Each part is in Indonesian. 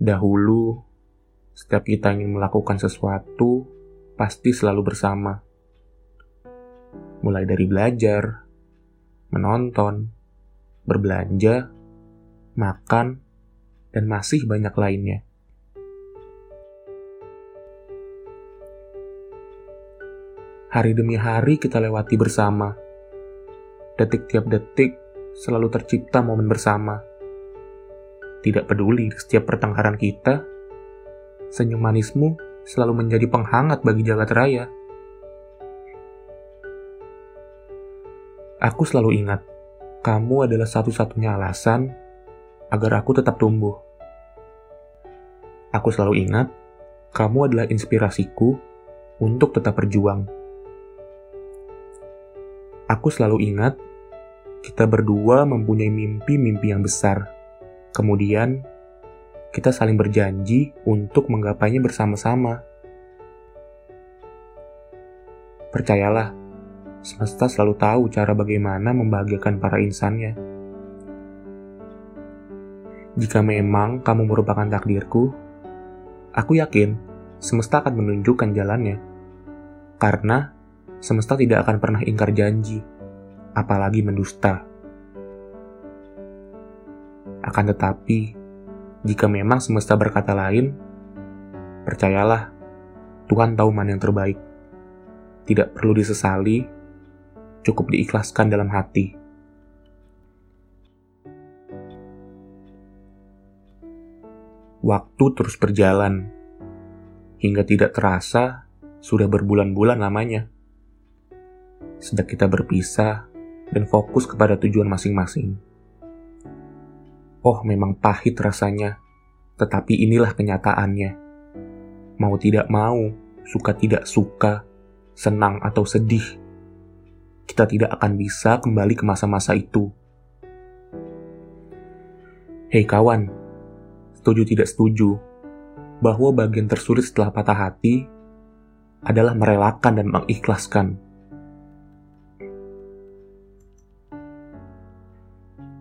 Dahulu, setiap kita ingin melakukan sesuatu, pasti selalu bersama. Mulai dari belajar, menonton, berbelanja, makan, dan masih banyak lainnya. Hari demi hari kita lewati bersama. Detik tiap detik selalu tercipta momen bersama. Tidak peduli setiap pertengkaran kita, senyum manismu selalu menjadi penghangat bagi jagat raya. Aku selalu ingat, kamu adalah satu-satunya alasan agar aku tetap tumbuh. Aku selalu ingat, kamu adalah inspirasiku untuk tetap berjuang. Aku selalu ingat, kita berdua mempunyai mimpi-mimpi yang besar. Kemudian, kita saling berjanji untuk menggapainya bersama-sama. Percayalah, semesta selalu tahu cara bagaimana membahagiakan para insannya. Jika memang kamu merupakan takdirku, aku yakin semesta akan menunjukkan jalannya. Karena semesta tidak akan pernah ingkar janji, apalagi mendusta. Akan tetapi, jika memang semesta berkata lain, percayalah, Tuhan tahu mana yang terbaik. Tidak perlu disesali, cukup diikhlaskan dalam hati. Waktu terus berjalan, hingga tidak terasa sudah berbulan-bulan lamanya. Sejak kita berpisah dan fokus kepada tujuan masing-masing. Oh, memang pahit rasanya, tetapi inilah kenyataannya. Mau tidak mau, suka tidak suka, senang atau sedih, kita tidak akan bisa kembali ke masa-masa itu. Hei kawan, setuju tidak setuju, bahwa bagian tersulit setelah patah hati adalah merelakan dan mengikhlaskan.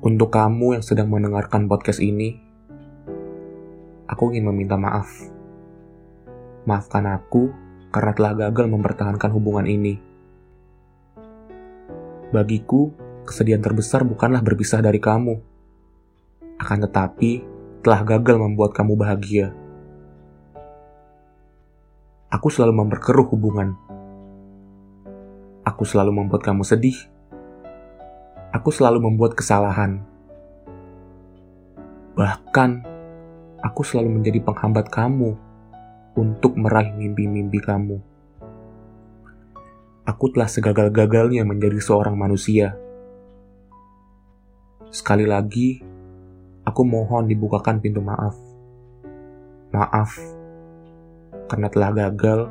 Untuk kamu yang sedang mendengarkan podcast ini, aku ingin meminta maaf. Maafkan aku karena telah gagal mempertahankan hubungan ini. Bagiku, kesedihan terbesar bukanlah berpisah dari kamu. Akan tetapi, telah gagal membuat kamu bahagia. Aku selalu memperkeruh hubungan. Aku selalu membuat kamu sedih. Aku selalu membuat kesalahan. Bahkan, aku selalu menjadi penghambat kamu untuk meraih mimpi-mimpi kamu. Aku telah segagal-gagalnya menjadi seorang manusia. Sekali lagi, Aku mohon dibukakan pintu maaf. Maaf, karena telah gagal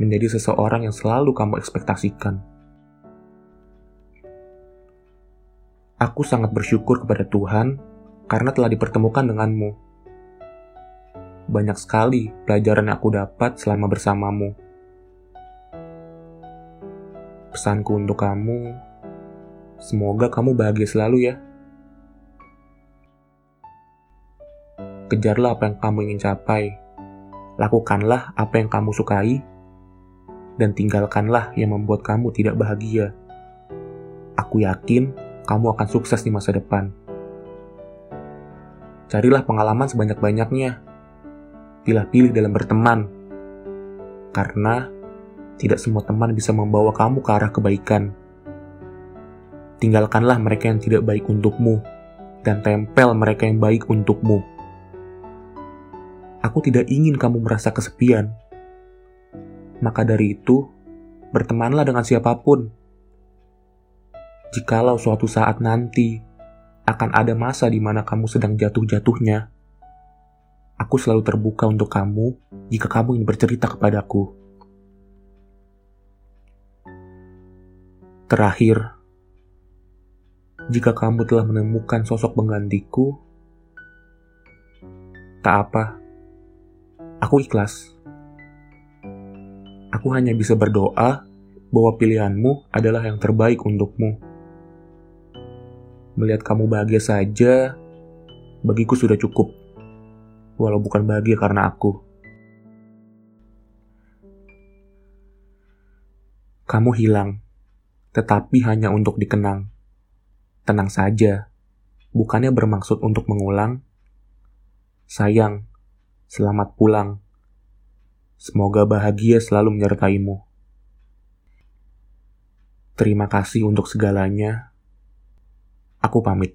menjadi seseorang yang selalu kamu ekspektasikan. Aku sangat bersyukur kepada Tuhan karena telah dipertemukan denganmu. Banyak sekali pelajaran yang aku dapat selama bersamamu. Pesanku untuk kamu, semoga kamu bahagia selalu ya. Kejarlah apa yang kamu ingin capai. Lakukanlah apa yang kamu sukai. Dan tinggalkanlah yang membuat kamu tidak bahagia. Aku yakin kamu akan sukses di masa depan. Carilah pengalaman sebanyak-banyaknya. Pilih-pilih dalam berteman. Karena tidak semua teman bisa membawa kamu ke arah kebaikan. Tinggalkanlah mereka yang tidak baik untukmu, dan tempel mereka yang baik untukmu. Aku tidak ingin kamu merasa kesepian. Maka dari itu, bertemanlah dengan siapa pun. Jikalau suatu saat nanti akan ada masa di mana kamu sedang jatuh-jatuhnya, aku selalu terbuka untuk kamu jika kamu ingin bercerita kepadaku. Terakhir, jika kamu telah menemukan sosok penggantiku, tak apa Aku ikhlas. Aku hanya bisa berdoa bahwa pilihanmu adalah yang terbaik untukmu. Melihat kamu bahagia saja, bagiku sudah cukup. walau bukan bahagia karena aku. Kamu hilang, tetapi hanya untuk dikenang. Tenang saja, bukannya bermaksud untuk mengulang. Sayang, selamat pulang. Semoga bahagia selalu menyertaimu. Terima kasih untuk segalanya. Aku pamit.